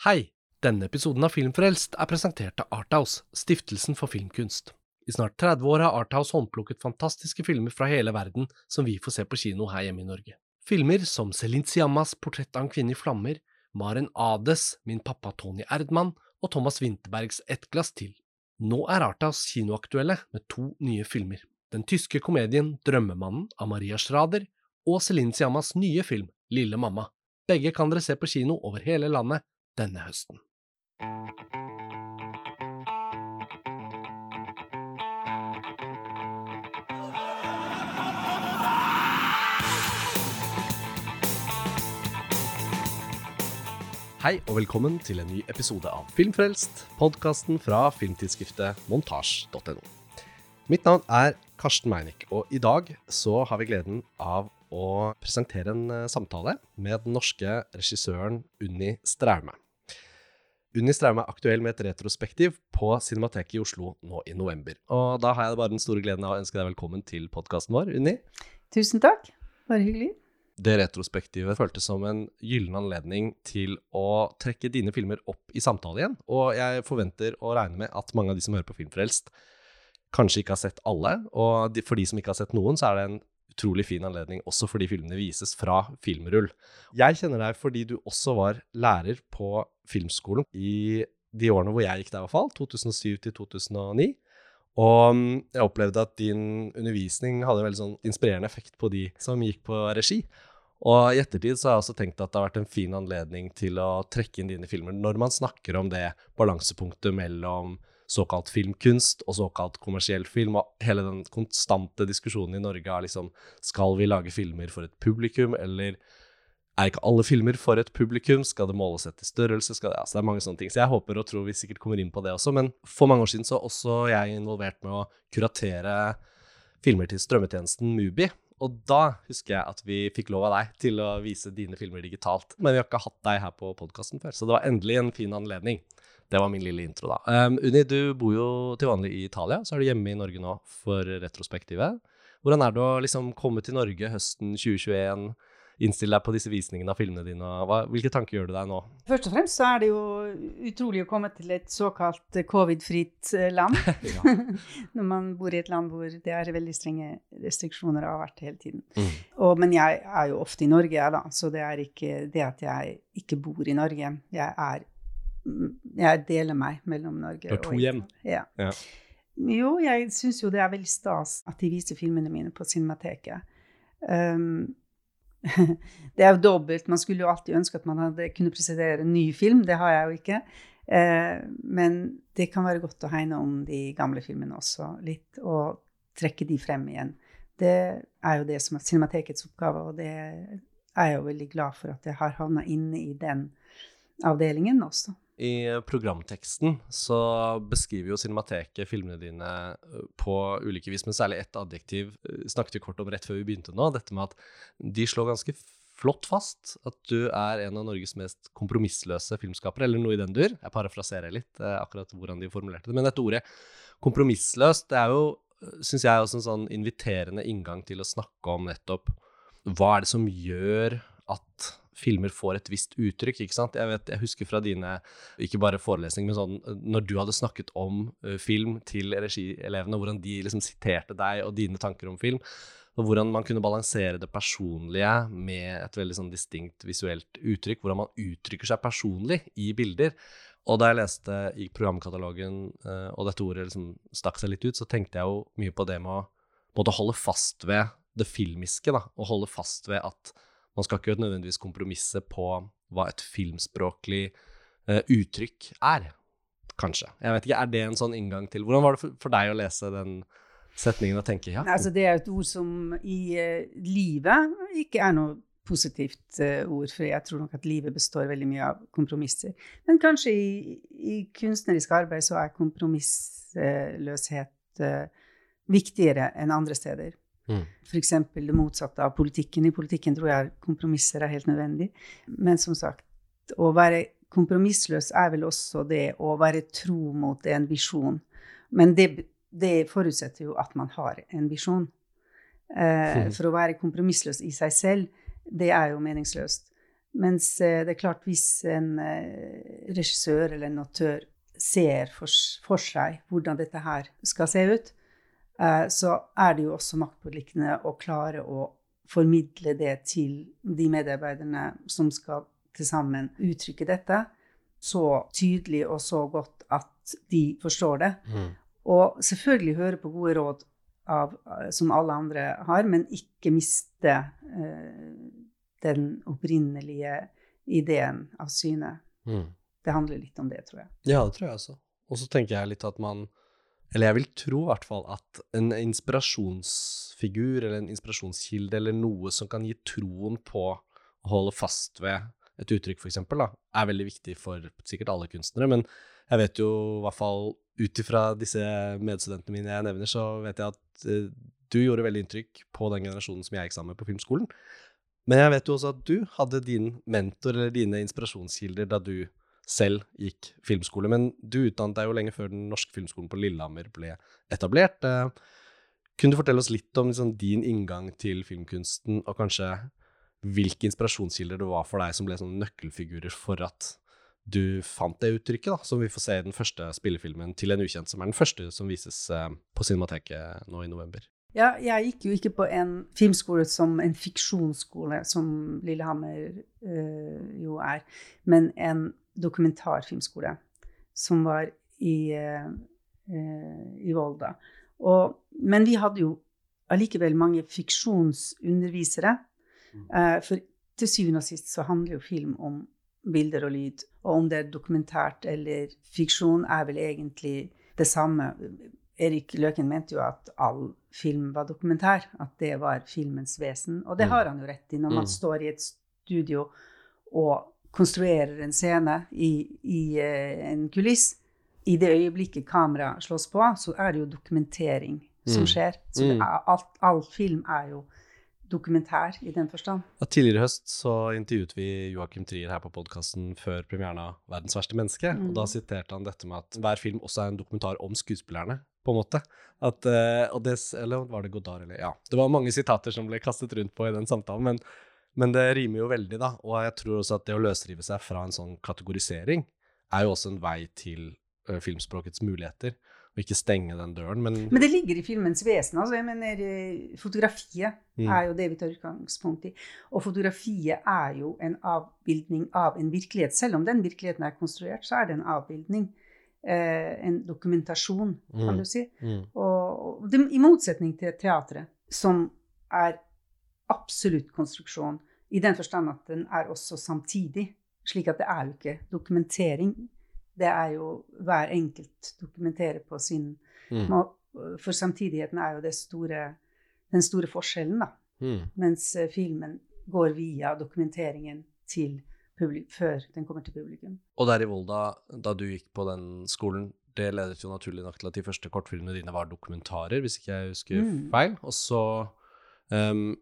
Hei! Denne episoden av Filmfrelst er presentert av Arthouse, stiftelsen for filmkunst. I snart 30 år har Arthouse håndplukket fantastiske filmer fra hele verden som vi får se på kino her hjemme i Norge. Filmer som Celine Siammas Portrett av en kvinne i flammer, Maren Ades Min pappa Tony Erdmann og Thomas Winterbergs Et glass til. Nå er Arthouse kinoaktuelle med to nye filmer. Den tyske komedien Drømmemannen av Maria Schrader og Celine Siammas nye film Lille mamma. Begge kan dere se på kino over hele landet denne høsten. Hei og velkommen til en ny episode av Filmfrelst, podkasten fra filmtidsskriftet montasj.no. Mitt navn er Karsten Meinick, og i dag så har vi gleden av å presentere en eh, samtale med den norske regissøren Unni Straume. Unni Straume er aktuell med et retrospektiv på Cinemateket i Oslo nå i november. Og da har jeg bare den store gleden av å ønske deg velkommen til podkasten vår, Unni. Tusen takk. Bare hyggelig. Det retrospektivet føltes som en gyllen anledning til å trekke dine filmer opp i samtale igjen. Og jeg forventer og regner med at mange av de som hører på Filmfrelst, kanskje ikke har sett alle. Og for de som ikke har sett noen, så er det en utrolig fin anledning også fordi filmene vises fra filmrull. Jeg kjenner deg fordi du også var lærer på filmskolen i de årene hvor jeg gikk der, i hvert fall. 2007 til 2009. Og mm, jeg opplevde at din undervisning hadde en veldig sånn inspirerende effekt på de som gikk på regi. Og i ettertid så har jeg også tenkt at det har vært en fin anledning til å trekke inn dine filmer når man snakker om det balansepunktet mellom såkalt filmkunst og såkalt kommersiell film, og hele den konstante diskusjonen i Norge er liksom Skal vi lage filmer for et publikum, eller er ikke alle filmer for et publikum? Skal det måles etter størrelse? Det, altså det er mange sånne ting. Så jeg håper og tror vi sikkert kommer inn på det også. Men for mange år siden så er også jeg involvert med å kuratere filmer til strømmetjenesten Mubi. Og da husker jeg at vi fikk lov av deg til å vise dine filmer digitalt. Men vi har ikke hatt deg her på podkasten før, så det var endelig en fin anledning. Det var min lille intro, da. Um, Unni, du bor jo til vanlig i Italia, så er du hjemme i Norge nå for retrospektivet. Hvordan er det å liksom komme til Norge høsten 2021? innstille deg på disse visningene av filmene dine? Hva, hvilke tanker gjør du deg nå? Først og fremst så er det jo utrolig å komme til et såkalt covid-fritt eh, land. Når man bor i et land hvor det er veldig strenge restriksjoner og har vært hele tiden. Mm. Og, men jeg er jo ofte i Norge, jeg, da. Så det er ikke det at jeg ikke bor i Norge. Jeg er jeg deler meg mellom Norge og Du har to hjem? Ja. ja. Jo, jeg syns jo det er veldig stas at de viser filmene mine på Cinemateket. Um, det er jo dobbelt. Man skulle jo alltid ønske at man hadde kunne presentere en ny film. Det har jeg jo ikke. Uh, men det kan være godt å hegne om de gamle filmene også litt, og trekke de frem igjen. Det er jo det som er Cinematekets oppgave, og det er jeg jo veldig glad for at jeg har havna inne i den avdelingen også. I programteksten så beskriver jo Cinemateket filmene dine øh, på ulike vis, men særlig ett adjektiv øh, snakket vi kort om rett før vi begynte nå. Dette med at de slår ganske flott fast at du er en av Norges mest kompromissløse filmskapere, eller noe i den dur. Jeg parafraserer litt øh, akkurat hvordan de formulerte det. Men dette ordet kompromissløst, det er jo, syns jeg, også en sånn inviterende inngang til å snakke om nettopp hva er det som gjør at filmer får et visst uttrykk. ikke sant? Jeg, vet, jeg husker fra dine, ikke bare forelesninger, men sånn når du hadde snakket om uh, film til regielevene, hvordan de liksom siterte deg og dine tanker om film. Og hvordan man kunne balansere det personlige med et veldig sånn distinkt visuelt uttrykk. Hvordan man uttrykker seg personlig i bilder. Og da jeg leste i programkatalogen, uh, og dette ordet liksom stakk seg litt ut, så tenkte jeg jo mye på det med å måtte holde fast ved det filmiske. da, Og holde fast ved at man skal ikke nødvendigvis kompromisse på hva et filmspråklig uh, uttrykk er. Kanskje. Jeg vet ikke, Er det en sånn inngang til Hvordan var det for, for deg å lese den setningen og tenke ja? Altså, det er et ord som i uh, livet ikke er noe positivt uh, ord, for jeg tror nok at livet består veldig mye av kompromisser. Men kanskje i, i kunstnerisk arbeid så er kompromissløshet viktigere enn andre steder. Mm. F.eks. det motsatte av politikken. I politikken tror jeg kompromisser er helt nødvendig. Men som sagt, å være kompromissløs er vel også det å være tro mot en visjon. Men det, det forutsetter jo at man har en visjon. Eh, mm. for å være kompromissløs i seg selv, det er jo meningsløst. Mens eh, det er klart, hvis en eh, regissør eller en autør ser for, for seg hvordan dette her skal se ut, så er det jo også maktpåliggende å klare å formidle det til de medarbeiderne som skal til sammen uttrykke dette, så tydelig og så godt at de forstår det. Mm. Og selvfølgelig høre på gode råd av, som alle andre har, men ikke miste eh, den opprinnelige ideen av syne. Mm. Det handler litt om det, tror jeg. Ja, det tror jeg også. Og så tenker jeg litt at man Eller jeg vil tro i hvert fall at en inspirasjonsfigur eller en inspirasjonskilde eller noe som kan gi troen på å holde fast ved et uttrykk, da, er veldig viktig for sikkert alle kunstnere. Men jeg vet jo i hvert fall ut ifra disse medstudentene mine jeg nevner, så vet jeg at eh, du gjorde veldig inntrykk på den generasjonen som jeg gikk sammen med på filmskolen. Men jeg vet jo også at du hadde din mentor eller dine inspirasjonskilder da du selv gikk filmskole. Men du utdannet deg jo lenge før den norske filmskolen på Lillehammer ble etablert. Eh, Kunne du fortelle oss litt om liksom, din inngang til filmkunsten, og kanskje hvilke inspirasjonskilder det var for deg som ble sånne nøkkelfigurer for at du fant det uttrykket, da, som vi får se i den første spillefilmen til en ukjent, som er den første som vises eh, på Cinemateket nå i november. Ja, jeg gikk jo ikke på en filmskole som en fiksjonsskole, som Lillehammer øh, jo er, men en dokumentarfilmskole som var i, eh, i Volda. Og, men vi hadde jo allikevel mange fiksjonsundervisere. Eh, for til syvende og sist så handler jo film om bilder og lyd. Og om det er dokumentært eller fiksjon, er vel egentlig det samme. Erik Løken mente jo at all film var dokumentær, at det var filmens vesen. Og det Mm. har han jo rett i. Når man Mm. står i et studio og konstruerer en scene i, i eh, en kuliss, i det øyeblikket kameraet slås på, så er det jo dokumentering som Mm. skjer. Så Mm. er, alt, all film er jo dokumentær i den forstand. Ja, tidligere i høst så intervjuet vi Joakim Trier her på podkasten før premieren av 'Verdens verste menneske'. Mm. Og da siterte han dette med at hver film også er en dokumentar om skuespillerne, på en måte. At, uh, det, eller var det Godard, eller Ja. Det var mange sitater som ble kastet rundt på i den samtalen, men, men det rimer jo veldig, da. Og jeg tror også at det å løsrive seg fra en sånn kategorisering er jo også en vei til ø, filmspråkets muligheter. Og ikke stenge den døren, men, Men det ligger i filmens vesen. altså jeg mener eh, Fotografiet Mm. er jo det vi tar utgangspunkt i. Og fotografiet er jo en avbildning av en virkelighet. Selv om den virkeligheten er konstruert, så er det en avbildning. Eh, en dokumentasjon, kan Mm. du si. mm, Og og det, I motsetning til teatret, som er absolutt konstruksjon, i den forstand at den er også samtidig. Slik at det er jo ikke dokumentering. Det er jo hver enkelt dokumenterer på sin mm, For samtidigheten er jo det store, den store forskjellen, da. mm. Mens eh, filmen går via dokumenteringen til før den kommer til publikum. Og der i Volda, da du gikk på den skolen, det ledet jo naturlig nok til at de første kortfilmene dine var dokumentarer, hvis ikke jeg husker Mm. feil. Og så um,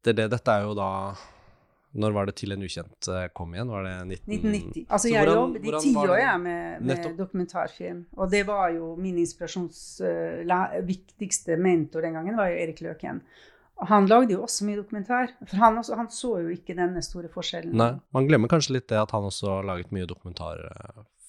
etter det Dette er jo da Når var det 'Til en ukjent' eh, kom igjen? Var det 19... 1990. Altså, Så jeg hvordan- jobbet i hvordan ti var år det? jeg, med, med dokumentarfilm. Og det var jo min inspirasjons uh, la- viktigste mentor den gangen, var jo Erik Løken. Han lagde jo også mye dokumentar. For han, også, han så jo ikke denne store forskjellen. Nei, man glemmer kanskje litt det at han også har laget mye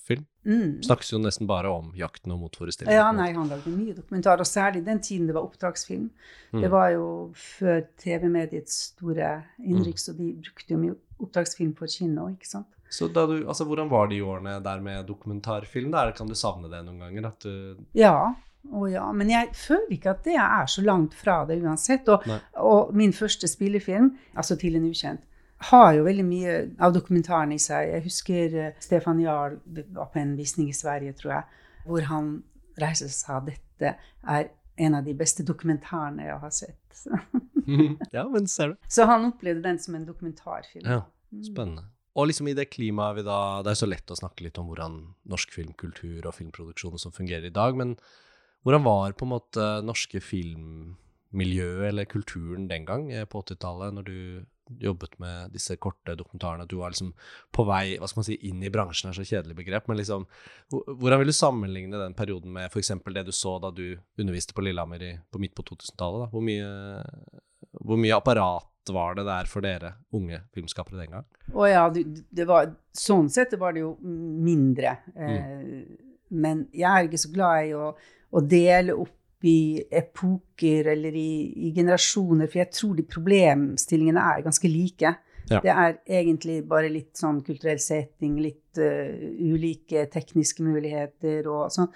dokumentarfilm. Mm. Snakkes jo nesten bare om jakten og motforestillingen. Ja, nei, han lagde mye dokumentar, og særlig den tiden det var oppdragsfilm. Mm. Det var jo før TV-mediets store innrykk, så de brukte jo mye oppdragsfilm på kino, ikke sant? Så du, altså, hvordan var de årene der med dokumentarfilm? Der kan du savne det noen ganger? At du Ja, å ja. Men jeg føler ikke at det er så langt fra det uansett. Og, og min første spillefilm, altså 'Til en ukjent', har jo veldig mye av dokumentaren i seg. Jeg husker eh, Stefan Jarl var på en visning i Sverige, tror jeg, hvor han reiste og sa dette er en av de beste dokumentarene jeg har sett. Ja, men ser du. Så han opplevde den som en dokumentarfilm. Ja, Mm. Spennende. Og liksom i det klimaet vi da Det er så lett å snakke litt om hvordan norsk filmkultur og filmproduksjon som fungerer i dag, men hvordan var på en måte norske filmmiljøet eller kulturen den gang eh, på 80-tallet, når du jobbet med disse korte dokumentarene? Du var liksom på vei hva skal man si, inn i bransjen, er så kjedelig begrep, men liksom Hvordan vil du sammenligne den perioden med f.eks. det du så da du underviste på Lillehammer i, på midt på 2000-tallet? da? Hvor hvor mye apparat var det der for dere unge filmskapere den gang? Å ja, det, var, sånn sett var det jo mindre. Eh, Men jeg er ikke så glad i å, å dele opp i epoker eller i, i, generasjoner, for jeg tror de problemstillingene er ganske like. Ja. Det er egentlig bare litt sånn kulturell setting, litt uh, ulike tekniske muligheter og sånn.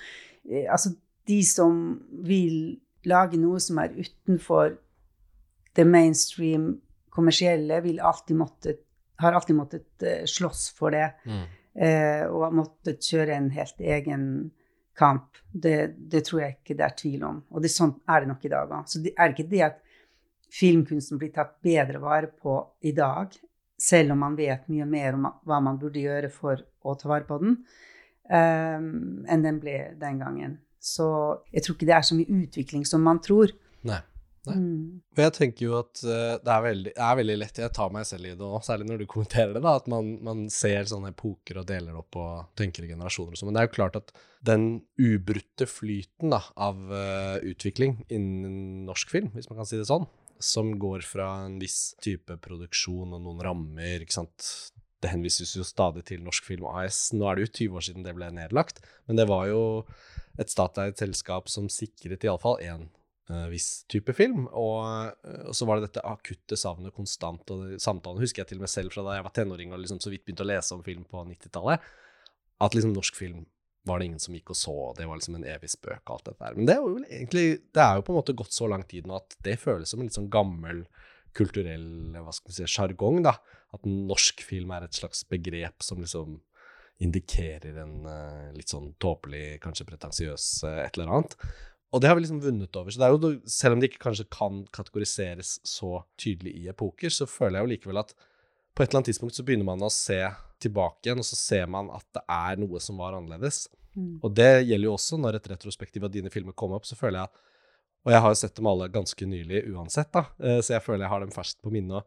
Uh, altså, de som vil lage noe som er utenfor det mainstream kommersielle, vil alltid måttet, har alltid måttet uh, slåss for det. Mm. og har måttet kjøre en helt egen kamp. Det, det, tror jeg ikke det er tvil om. Og det, sånn er det nok i dag òg. Så det er ikke det at filmkunsten blir tatt bedre vare på i dag, selv om man vet mye mer om hva man burde gjøre for å ta vare på den, um, enn den ble den gangen. Så jeg tror ikke det er så mye utvikling som man tror. Nei. Mm. Jeg tenker jo at uh, det, er veldig, det, er veldig, lett Jeg tar meg selv i det òg, særlig når du kommenterer det. da, At man, man, ser sånne epoker og deler opp og tenker i generasjoner og sånn. Men det er jo klart at den ubrutte flyten da, av uh, utvikling innen norsk film, hvis man kan si det sånn, som går fra en viss type produksjon og noen rammer ikke sant? Det henvises jo stadig til Norsk Film AS. Nå er det jo 20 år siden det ble nedlagt, men det var jo et statseid selskap som sikret iallfall én viss type film. Og, uh, og, så var det dette akutte savnet konstant. Og samtalen husker jeg til meg selv fra da jeg var tenåring og liksom så vidt begynte å lese om film på 90-tallet. At liksom norsk film var det ingen som gikk og så, og det var liksom en evig spøk og alt dette der. Men det er jo egentlig Det er jo på en måte gått så lang tid nå at det føles som en litt sånn gammel kulturell hva skal vi si, sjargong, da. At norsk film er et slags begrep som liksom indikerer en litt sånn tåpelig, kanskje pretensiøs et eller annet. Og det har vi liksom vunnet over. Så det er jo, selv om det ikke kanskje kan kategoriseres så tydelig i epoker, så føler jeg jo likevel at på et eller annet tidspunkt så begynner man å se tilbake igjen, og så ser man at det er noe som var annerledes. Mm. Og det gjelder jo også når et retrospektiv av dine filmer kommer opp, så føler jeg Og jeg har jo sett dem alle ganske nylig uansett, da, eh, så jeg føler jeg har dem ferskt på minnet.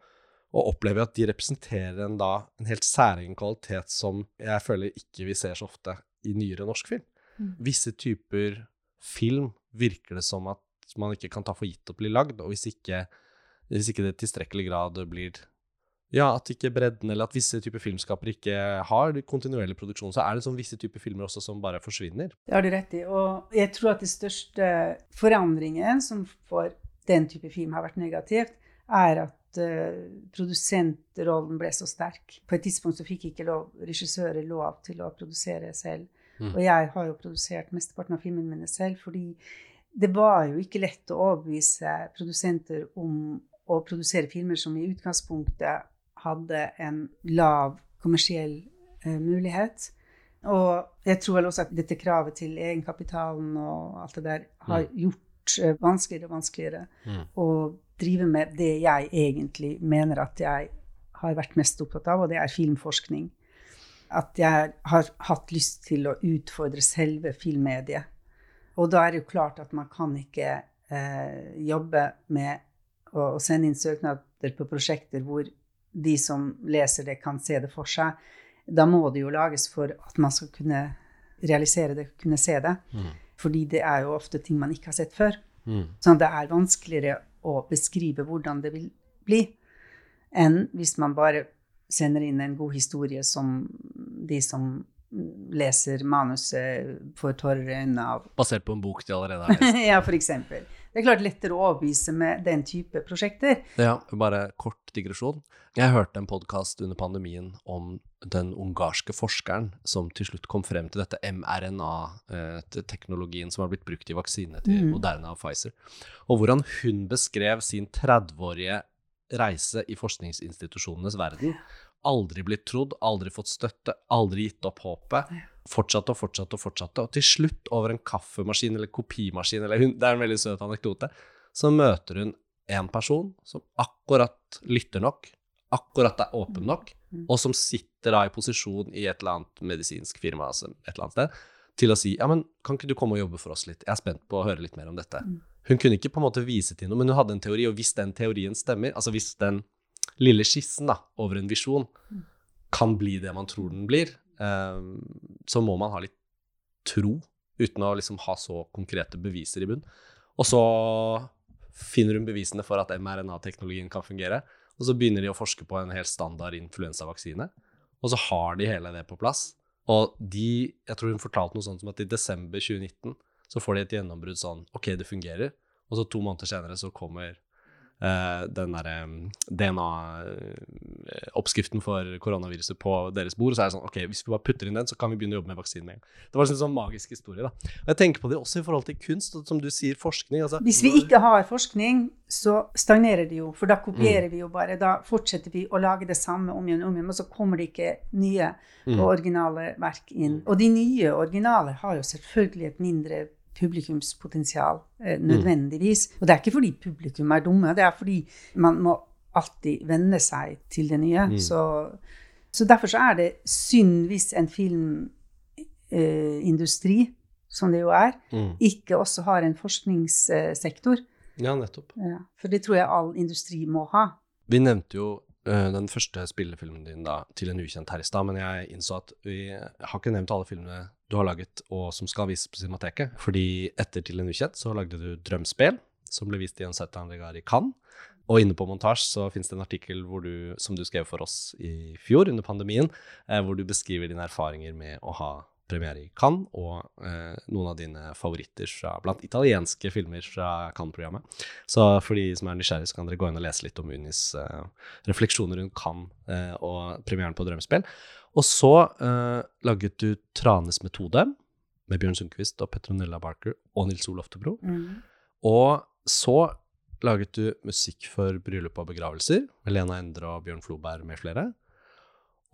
Og opplever at de representerer en, da, en helt særegen kvalitet som jeg føler ikke vi ser så ofte i nyere norsk film. Mm. Visse typer film virker det som at man ikke kan ta for gitt å bli lagd. Og hvis ikke, hvis ikke det i tilstrekkelig grad blir ja, at ikke bredden, eller at visse typer filmskapere ikke har kontinuerlig produksjon, så er det sånn visse typer filmer også som bare forsvinner. Det har du rett i. Og jeg tror at den største forandringen som for den type film har vært negativt, er at uh, produsentrollen ble så sterk. På et tidspunkt så fikk ikke lov, regissører lov til å produsere selv. Mm. Og jeg har jo produsert mesteparten av filmene mine selv, fordi det var jo ikke lett å overbevise produsenter om å produsere filmer som i utgangspunktet hadde en lav kommersiell eh, mulighet. Og jeg tror vel også at dette kravet til egenkapitalen og alt det der har mm. gjort eh, vanskeligere og vanskeligere mm. å drive med det jeg egentlig mener at jeg har vært mest opptatt av, og det er filmforskning at jeg har hatt lyst til å utfordre selve filmmediet. Og da er det jo klart at man kan ikke eh, jobbe med å, å, sende inn søknader på prosjekter hvor de som leser det, kan se det for seg. Da må det jo lages for at man skal kunne realisere det, kunne se det. Mm. Fordi det er jo ofte ting man ikke har sett før. Mm. Så det er vanskeligere å beskrive hvordan det vil bli, enn hvis man bare sender inn en god historie som de som leser manuset får tårer i øynene av. Basert på en bok de allerede har lest? ja, f.eks. Det er klart lettere å overbevise med den type prosjekter. Ja, bare kort digresjon. Jeg hørte en podkast under pandemien om den ungarske forskeren som til slutt kom frem til dette mRNA-teknologien som har blitt brukt i vaksine til mm. Moderna og Pfizer, og hvordan hun beskrev sin 30-årige reise i forskningsinstitusjonenes verden. Aldri blitt trodd, aldri fått støtte, aldri gitt opp håpet. Fortsatte og fortsatte og fortsatte. Og til slutt, over en kaffemaskin eller kopimaskin, eller hun, det er en veldig søt anekdote, så møter hun en person som akkurat lytter nok, akkurat er åpen nok, mm. og som sitter da i posisjon i et eller annet medisinsk firma altså et eller annet sted, til å si ja, men kan ikke du komme og jobbe for oss litt, jeg er spent på å høre litt mer om dette. Mm. Hun kunne ikke på en måte vise til noe, men hun hadde en teori, og hvis den teorien stemmer, altså hvis den lille skissen da, over en visjon kan bli det man tror den blir, eh, så må man ha litt tro, uten å liksom ha så konkrete beviser i bunn. Og så finner hun bevisene for at mRNA-teknologien kan fungere, og så begynner de å forske på en helt standard influensavaksine. Og så har de hele det på plass. Og de, jeg tror hun fortalte noe sånt som at i desember 2019 så får de et gjennombrudd sånn OK, det fungerer. Og så to måneder senere så kommer den derre DNA-oppskriften for koronaviruset på deres bord. Og så er det sånn OK, hvis vi bare putter inn den, så kan vi begynne å jobbe med vaksinen med en gang. Det var en sånn magisk historie, da. Og jeg tenker på det også i forhold til kunst, og som du sier, forskning. Altså, Hvis vi ikke har forskning, så stagnerer det jo, for da kopierer vi jo bare. Da fortsetter vi å lage det samme om igjen og om igjen, og så kommer det ikke nye og originale verk inn. Og de nye originale har jo selvfølgelig et mindre publikumspotensial eh, nødvendigvis. Og det er ikke fordi publikum er dumme, det er fordi man må alltid venne seg til det nye. Så, så derfor så er det synd hvis en filmindustri, som det jo er, Mm. ikke også har en forskningssektor. Ja, nettopp. Ja, for det tror jeg all industri må ha. Vi nevnte jo eh, den første spillefilmen din da, til en ukjent her i stad, men jeg innså at vi har ikke nevnt alle filmene du har laget og som skal vises på Cinemateket. Fordi etter Til en ukjent så lagde du Drømspel, som ble vist i en Zetan Regard i Cannes. Og inne på montasje så finnes det en artikkel du, som du skrev for oss i fjor, under pandemien, eh, hvor du beskriver dine erfaringer med å ha premiere i Cannes, og eh, noen av dine favoritter fra, blant italienske filmer fra Cannes-programmet. Så for de som er nysgjerrige, så kan dere gå inn og lese litt om Unis eh, refleksjoner rundt Cannes eh, og premieren på Drømmespill. Og så eh, laget du Tranes metode med Bjørn Sundquist og Petronella Barker og Nils Olof Tebro. Mm. Og så laget du musikk for bryllup og begravelser med Lena Endre og Bjørn Floberg med flere.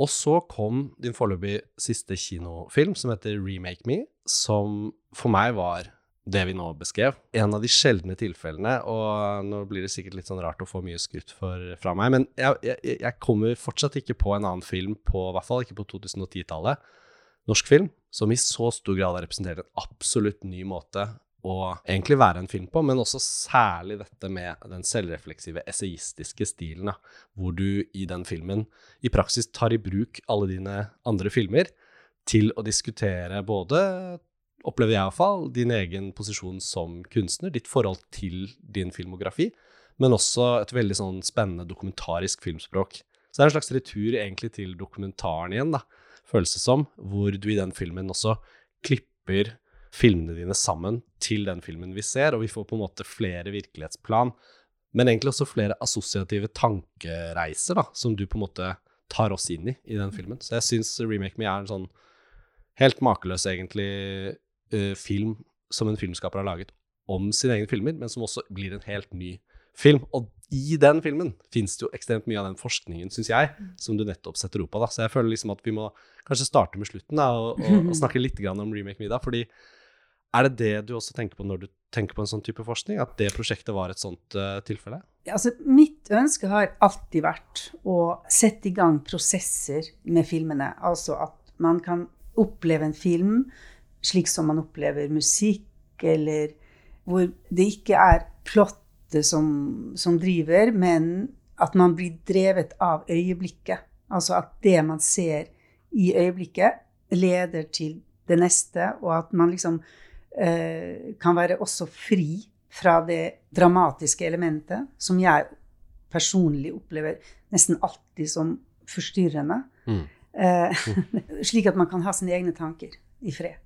Og så kom din foreløpig siste kinofilm, som heter Remake Me, som for meg var det vi nå beskrev. En av de sjeldne tilfellene, og nå blir det sikkert litt sånn rart å få mye skryt fra meg, men jeg, jeg, jeg kommer fortsatt ikke på en annen film, på, i hvert fall ikke på 2010-tallet, norsk film, som i så stor grad har representert en absolutt ny måte å egentlig være en film på, men også særlig dette med den selvrefleksive, essayistiske stilen, da, hvor du i den filmen i praksis tar i bruk alle dine andre filmer til å diskutere både, opplever jeg iallfall, din egen posisjon som kunstner, ditt forhold til din filmografi, men også et veldig sånn spennende dokumentarisk filmspråk. Så det er en slags retur egentlig til dokumentaren igjen, da, føles det som, hvor du i den filmen også klipper filmene dine sammen til den filmen vi ser, og vi får på en måte flere virkelighetsplan, men egentlig også flere assosiative tankereiser, da, som du på en måte tar oss inn i i den filmen. Så jeg syns Remake Me er en sånn helt makeløs, egentlig, uh, film som en filmskaper har laget om sine egne filmer, men som også blir en helt ny film. Og i den filmen fins det jo ekstremt mye av den forskningen, syns jeg, som du nettopp setter opp av. da. Så jeg føler liksom at vi må kanskje starte med slutten da, og, og, og snakke litt grann om Remake Me. da, fordi er det det du også tenker på når du tenker på en sånn type forskning? At det prosjektet var et sånt uh, tilfelle? Altså, mitt ønske har alltid vært å sette i gang prosesser med filmene. Altså at man kan oppleve en film slik som man opplever musikk, eller hvor det ikke er plottet som, som driver, men at man blir drevet av øyeblikket. Altså at det man ser i øyeblikket, leder til det neste, og at man liksom kan være også fri fra det dramatiske elementet, som jeg personlig opplever nesten alltid som forstyrrende. Mm. Eh, slik at man kan ha sine egne tanker i fred.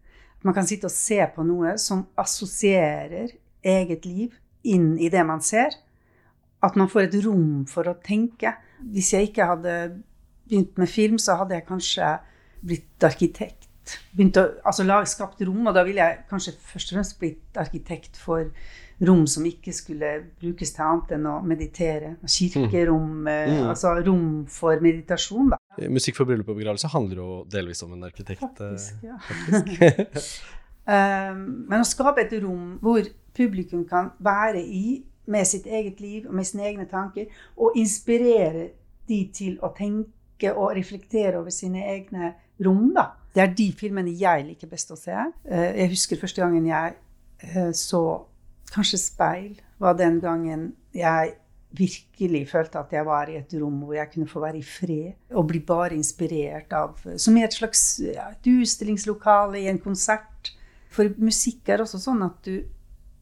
Man kan sitte og se på noe som assosierer eget liv inn i det man ser. At man får et rom for å tenke. Hvis jeg ikke hadde begynt med film, så hadde jeg kanskje blitt arkitekt. Begynt å, altså lage, skapte rom, og da ville jeg kanskje først og fremst blitt arkitekt for rom som ikke skulle brukes til annet enn å meditere. Kirkerom, mm. Mm. altså rom for meditasjon, da. Musikk for bryllup og begravelse handler jo delvis om en arkitekt. eh, Faktisk, ja. faktisk. Um, men å skape et rom hvor publikum kan være i med sitt eget liv og med sine egne tanker, og inspirere de til å tenke og reflektere over sine egne rom, da. Det er de filmene jeg liker best å se. Eh, jeg husker første gangen jeg eh, så kanskje Speil, var den gangen jeg virkelig følte at jeg var i et rom hvor jeg kunne få være i fred og bli bare inspirert av Som i et slags ja, et utstillingslokale, i en konsert. For musikk er også sånn at du,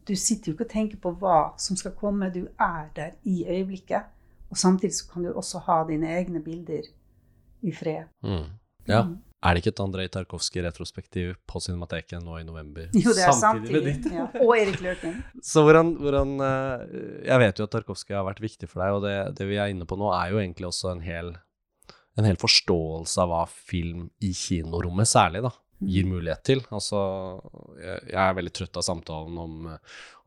du sitter jo ikke og tenker på hva som skal komme, du er der i øyeblikket. Og samtidig så kan du også ha dine egne bilder i fred. Mm. Ja. Mm. Er det ikke et Andrej Tarkovskij-retrospektiv på Cinemateket nå i november? Jo, det er Samtidig med ditt? Ja. Og Erik Løken. Så hvordan, hvordan eh, Jeg vet jo at Tarkovskij har vært viktig for deg, og det, det vi er inne på nå, er jo egentlig også en hel, en hel forståelse av hva film i kinorommet særlig da, gir mulighet til. Altså, jeg, jeg er veldig trøtt av samtalen om,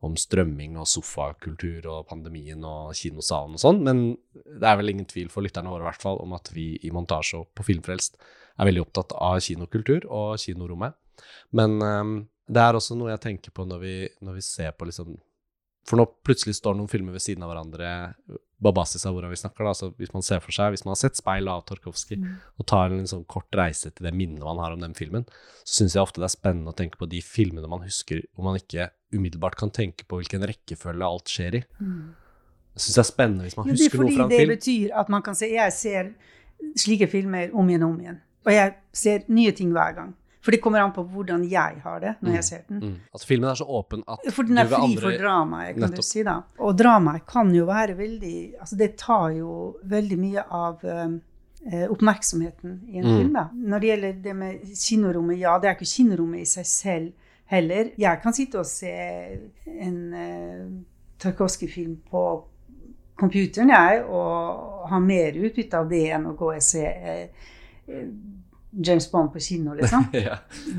om strømming og sofakultur og pandemien og kinosalen og sånn, men det er vel ingen tvil for lytterne våre i hvert fall om at vi i Montasje og på Filmfrelst er veldig opptatt av kinokultur og kinorommet. Men um, det er også noe jeg tenker på når vi, når vi ser på liksom For nå plutselig står noen filmer ved siden av hverandre på basis av hvordan vi snakker. da, altså Hvis man ser for seg, hvis man har sett 'Speil' av Tarkovskij, Mm. og tar en sånn kort reise til det minnet man har om den filmen, så syns jeg ofte det er spennende å tenke på de filmene man husker hvor man ikke umiddelbart kan tenke på hvilken rekkefølge alt skjer i. Mm. Jeg syns det er spennende hvis man Jo, er husker noe fra en film. det betyr at man kan se Jeg ser slike filmer om igjen og om igjen. Og jeg ser nye ting hver gang. For det kommer an på hvordan jeg har det når jeg ser den. Mm. At filmen er så åpen at For den er fri andre- for dramaet, kan Nettopp. du si. da. Og dramaet kan jo være veldig altså Det tar jo veldig mye av eh, oppmerksomheten i en Mm. film. da. Når det gjelder det med kinorommet, ja, det er ikke kinorommet i seg selv heller. Jeg kan sitte og se en uh, Tarkovskij-film på computeren, jeg, og ha mer utbytte av det enn å gå og se eh, eh, James Bond på kino, liksom. ja.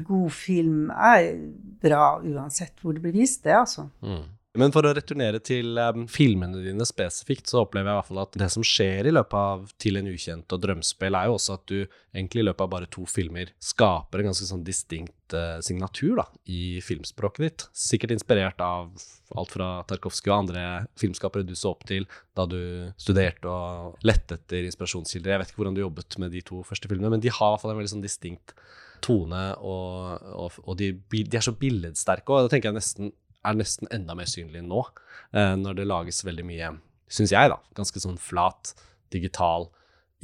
God film er bra uansett hvor det blir vist, det, altså. Mm. Men for å returnere til um, filmene dine spesifikt, så opplever jeg i hvert fall at det som skjer i løpet av Til en ukjent og Drømspill, er jo også at du egentlig i løpet av bare to filmer skaper en ganske sånn distinkt uh, signatur da, i filmspråket ditt. Sikkert inspirert av alt fra Tarkovskij og andre filmskapere du så opp til da du studerte og lette etter inspirasjonskilder. Jeg vet ikke hvordan du jobbet med de to første filmene, men de har i hvert fall en veldig sånn distinkt tone, og, og, og de, de er så billedsterke. Og da tenker jeg nesten er nesten enda mer synlig nå, eh, når det lages veldig mye, syns jeg, da, ganske sånn flat, digital,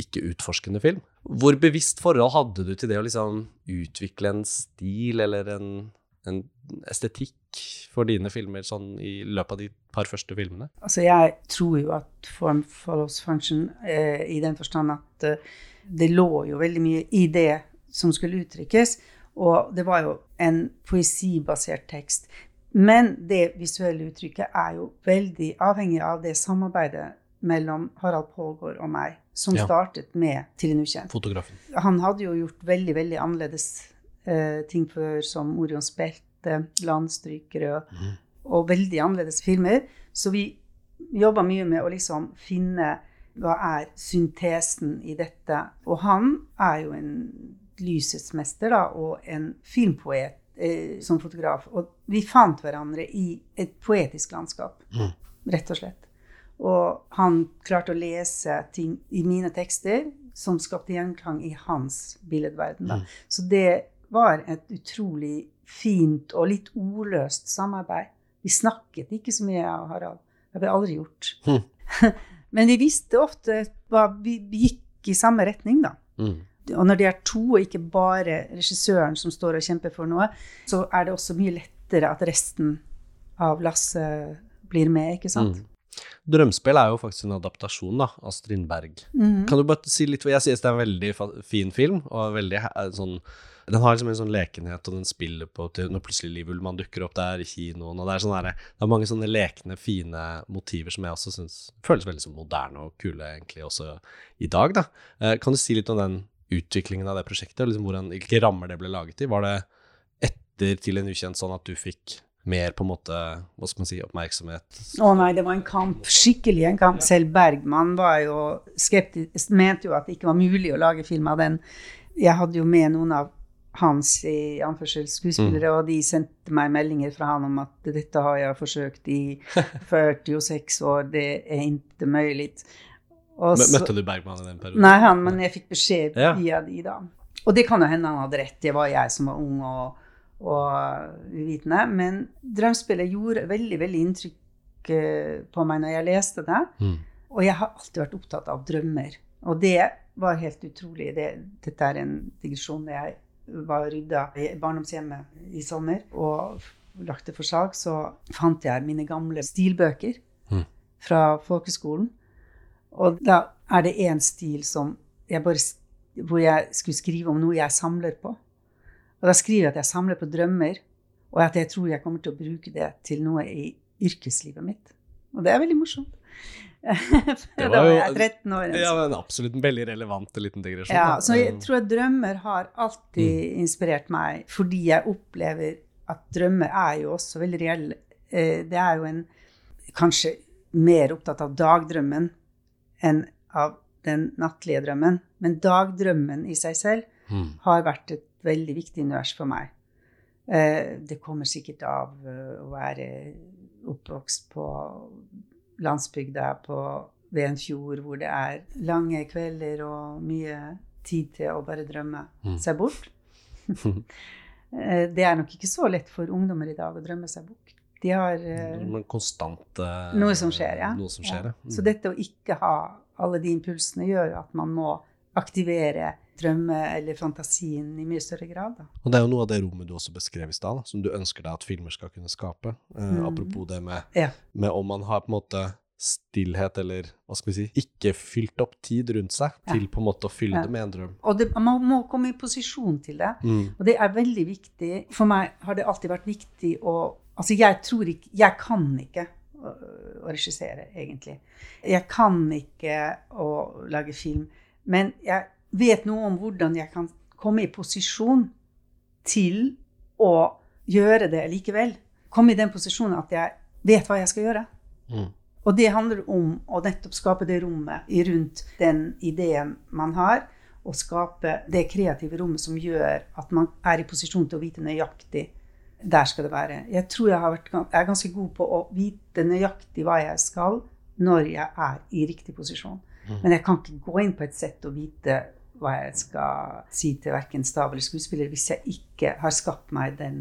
ikke utforskende film. Hvor bevisst forhold hadde du til det å liksom utvikle en stil eller en, en estetikk for dine filmer sånn i løpet av de par første filmene? Altså, jeg tror jo at form follows function, eh, i den forstand at eh, det lå jo veldig mye i det som skulle uttrykkes, og det var jo en poesibasert tekst. Men det visuelle uttrykket er jo veldig avhengig av det samarbeidet mellom Harald Pålgaard og meg, som Ja. startet med Til en ukjent. Fotografen. Han hadde jo gjort veldig, veldig annerledes eh, ting før, som Orions belte, Landstrykere, mm. og veldig annerledes filmer. Så vi jobba mye med å liksom finne hva er syntesen i dette. Og han er jo en lysets mester, da, og en filmpoet eh, som fotograf. Og vi fant hverandre i et poetisk landskap, Mm. rett og slett. Og han klarte å lese ting i mine tekster som skapte gjenklang i hans billedverden. Mm. Så det var et utrolig fint og litt ordløst samarbeid. Vi snakket ikke så mye, jeg og Harald. Det ble aldri gjort. Mm. Men vi visste ofte hva vi vi gikk i samme retning, da. Mm. Og når det er to, og ikke bare regissøren som står og kjemper for noe, så er det også mye lettere at resten av lasset blir med, ikke sant? Mm. Drømmespill er jo faktisk en adaptasjon da, av Strindberg. Mm. Kan du bare si litt, for Jeg synes det er en veldig fin film, og veldig eh, sånn Den har liksom en sånn lekenhet, og den spiller på til når plutselig Liv Ullmann dukker opp der i kinoen, og det er sånn Det er mange sånne lekne, fine motiver som jeg også syns føles veldig sånn moderne og kule, egentlig, også i dag, da. Eh, Kan du si litt om den utviklingen av det prosjektet, og liksom hvordan, hvilke rammer det ble laget i? Var det etter Til en ukjent sånn at du fikk mer på en måte, hva skal man si, oppmerksomhet? Å nei, det var en kamp. Skikkelig en kamp. Selv Bergman var jo skeptisk, mente jo at det ikke var mulig å lage film av den. Jeg hadde jo med noen av hans i anførsel skuespillere, og de sendte meg meldinger fra han om at dette har jeg forsøkt i 46 år, det er ikke mulig. Og så- Møtte du Bergman i den perioden? Nei, han, men jeg fikk beskjed Ja. via de, da. Og det kan jo hende han hadde rett. Det var jeg som var ung og, og uvitende. Men drømspillet gjorde veldig, veldig inntrykk eh, på meg når jeg leste det. Mm. Og jeg har alltid vært opptatt av drømmer. Og det var helt utrolig. Det, dette er en digresjon. Jeg var rydda i barndomshjemmet i sommer og lagt det for salg. Så fant jeg mine gamle stilbøker Mm. fra folkeskolen. Og da er det én stil som jeg bare, hvor jeg skulle skrive om noe jeg samler på. Og da skriver jeg at jeg samler på drømmer, og at jeg tror jeg kommer til å bruke det til noe i yrkeslivet mitt. Og det er veldig morsomt. da var jeg 13 år. Ja, men absolutt en veldig relevant liten digresjon. Ja, så jeg tror at drømmer har alltid mm. inspirert meg, fordi jeg opplever at drømmer er jo også veldig reelle. Eh, det er jo en kanskje mer opptatt av dagdrømmen enn av den nattlige drømmen. Men dagdrømmen i seg selv mm. har vært et veldig viktig univers for meg. Eh, det kommer sikkert av uh, å være oppvokst på landsbygda på, ved en fjord hvor det er lange kvelder og mye tid til å bare drømme mm. seg bort. Eh, det er nok ikke så lett for ungdommer i dag å drømme seg bort. De har uh, konstant uh, Noe som skjer, ja. Som skjer, ja. Mm. Så dette å ikke ha alle de impulsene gjør at man må aktivere drømme eller fantasien i mye større grad. Da. Og Det er jo noe av det rommet du også beskrev i stad, som du ønsker deg at filmer skal kunne skape. Uh, mm. Apropos det med, ja. med om man har på en måte stillhet eller hva skal vi si, ikke fylt opp tid rundt seg ja. til på en måte å fylle ja. det med en drøm. Og det, Man må komme i posisjon til det. Mm. Og det er veldig viktig. For meg har det alltid vært viktig å Altså, jeg tror ikke Jeg kan ikke å, å regissere, egentlig. Jeg kan ikke å lage film. Men jeg vet noe om hvordan jeg kan komme i posisjon til å gjøre det likevel. Komme i den posisjonen at jeg vet hva jeg skal gjøre. Mm. Og det handler om å nettopp skape det rommet rundt den ideen man har, og skape det kreative rommet som gjør at man er i posisjon til å vite nøyaktig der skal det være. Jeg tror jeg, vært, jeg er ganske god på å vite nøyaktig hva jeg skal, når jeg er i riktig posisjon. Mm. Men jeg kan ikke gå inn på et sett og vite hva jeg skal si til verken stav eller skuespiller hvis jeg ikke har skapt meg den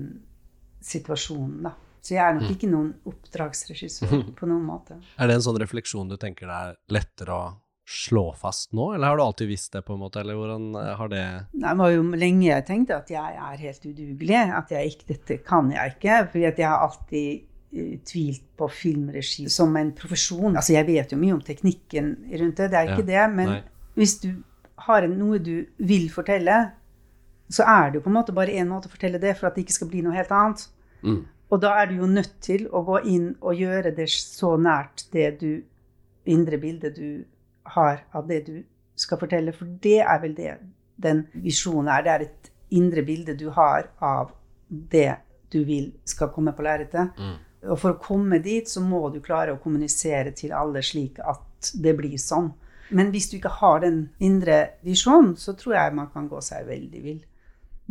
situasjonen. da. Så jeg er nok mm. ikke noen oppdragsregissør på noen måte. Er det en sånn refleksjon du tenker det er lettere å slå fast nå, eller har du alltid visst det, på en måte, eller hvordan eh, har det Nei, Det var jo lenge jeg tenkte at jeg er helt udugelig, at jeg ikke, dette kan jeg ikke. For jeg har alltid uh, tvilt på filmregi som en profesjon. Altså, jeg vet jo mye om teknikken rundt det, det er ikke ja. det, men Nei. hvis du har noe du vil fortelle, så er det jo på en måte bare én måte å fortelle det for at det ikke skal bli noe helt annet. Mm. Og da er du jo nødt til å gå inn og gjøre det så nært det du, indre bildet du har av det du skal fortelle. For det er vel det den visjonen er. Det er et indre bilde du har av det du vil skal komme på lerretet. Mm. Og for å komme dit, så må du klare å kommunisere til alle slik at det blir sånn. Men hvis du ikke har den indre visjonen, så tror jeg man kan gå seg veldig vill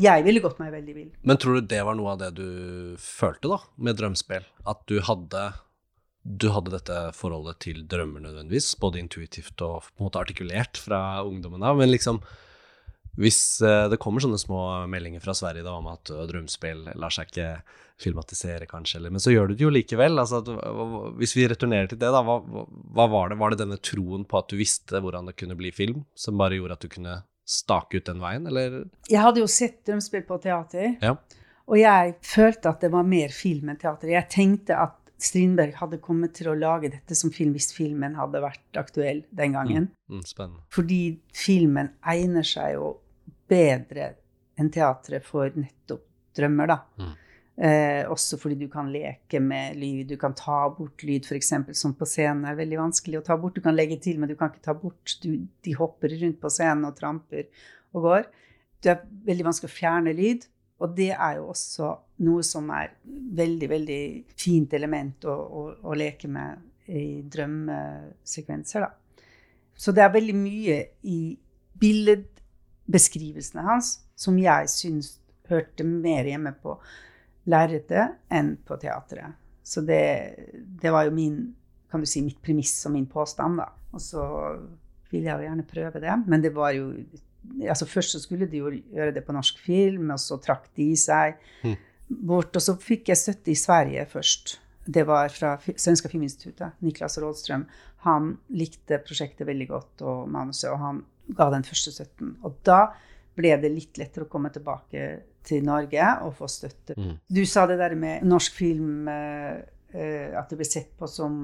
jeg ville gått meg veldig vill. Men tror du det var noe av det du følte da, med drømmespill? At du hadde, du hadde dette forholdet til drømmer nødvendigvis, både intuitivt og på en måte artikulert fra ungdommen av. Men liksom, hvis eh, det kommer sånne små meldinger fra Sverige da, om at drømmespill lar seg ikke filmatisere, kanskje, eller, men så gjør du det jo likevel. Altså, hvis vi returnerer til det, da, hva, hva var det? Var det denne troen på at du visste hvordan det kunne bli film, som bare gjorde at du kunne stake ut den veien, eller? Jeg hadde jo sett drømmespill på teater, ja. og jeg følte at det var mer film enn teater. Jeg tenkte at Strindberg hadde kommet til å lage dette som film hvis filmen hadde vært aktuell den gangen. Mm, mm. Fordi filmen egner seg jo bedre enn teatret for nettopp drømmer, da. Mm. Eh, også fordi du kan leke med lyd. Du kan ta bort lyd, f.eks., som på scenen er veldig vanskelig å ta bort. Du kan legge til, men du kan ikke ta bort. Du, de hopper rundt på scenen og tramper og går. Det er veldig vanskelig å fjerne lyd. Og det er jo også noe som er veldig, veldig fint element å, å, å leke med i drømmesekvenser, da. Så det er veldig mye i billedbeskrivelsene hans som jeg syns hørte mer hjemme på lerretet enn på teatret. Så det, det, var jo min, kan du si, mitt premiss og min påstand, da. Og så ville jeg jo gjerne prøve det. Men det var jo altså Først så skulle de jo gjøre det på norsk film, og så trakk de seg mm. bort. Og så fikk jeg støtte i Sverige først. Det var fra Svenska Filminstituttet. Niklas Rådstrøm. Han likte prosjektet veldig godt og manuset, og han ga den første støtten. Og da ble det litt lettere å komme tilbake til Norge og få støtte. Mm. Du sa det der med norsk film eh, at det ble sett på som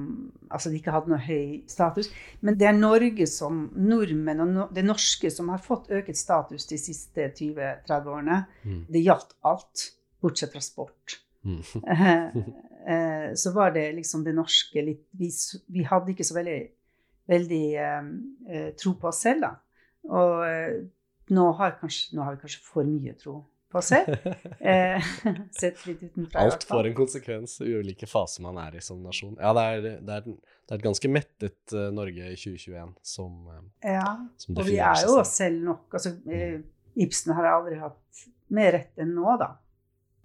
Altså de ikke hadde noe høy status. Men det er Norge som nordmenn og no, det norske som har fått øket status de siste 20-30 årene. Mm. Det gjaldt alt, bortsett fra sport. Mm. Eh, eh, så var det liksom det norske litt Vi, vi hadde ikke så veldig, veldig eh, eh, tro på oss selv, da. Og eh, nå har, kanskje, nå har vi kanskje for mye tro på seg. Eh, sett litt utenfra. Alt får en konsekvens ulike faser man er i som nasjon. Ja, det er, det er, det er et ganske mettet uh, Norge i 2021 som, uh, Ja, som og vi er jo oss selv nok. Altså, eh, Ibsen har aldri hatt mer rett enn nå, da.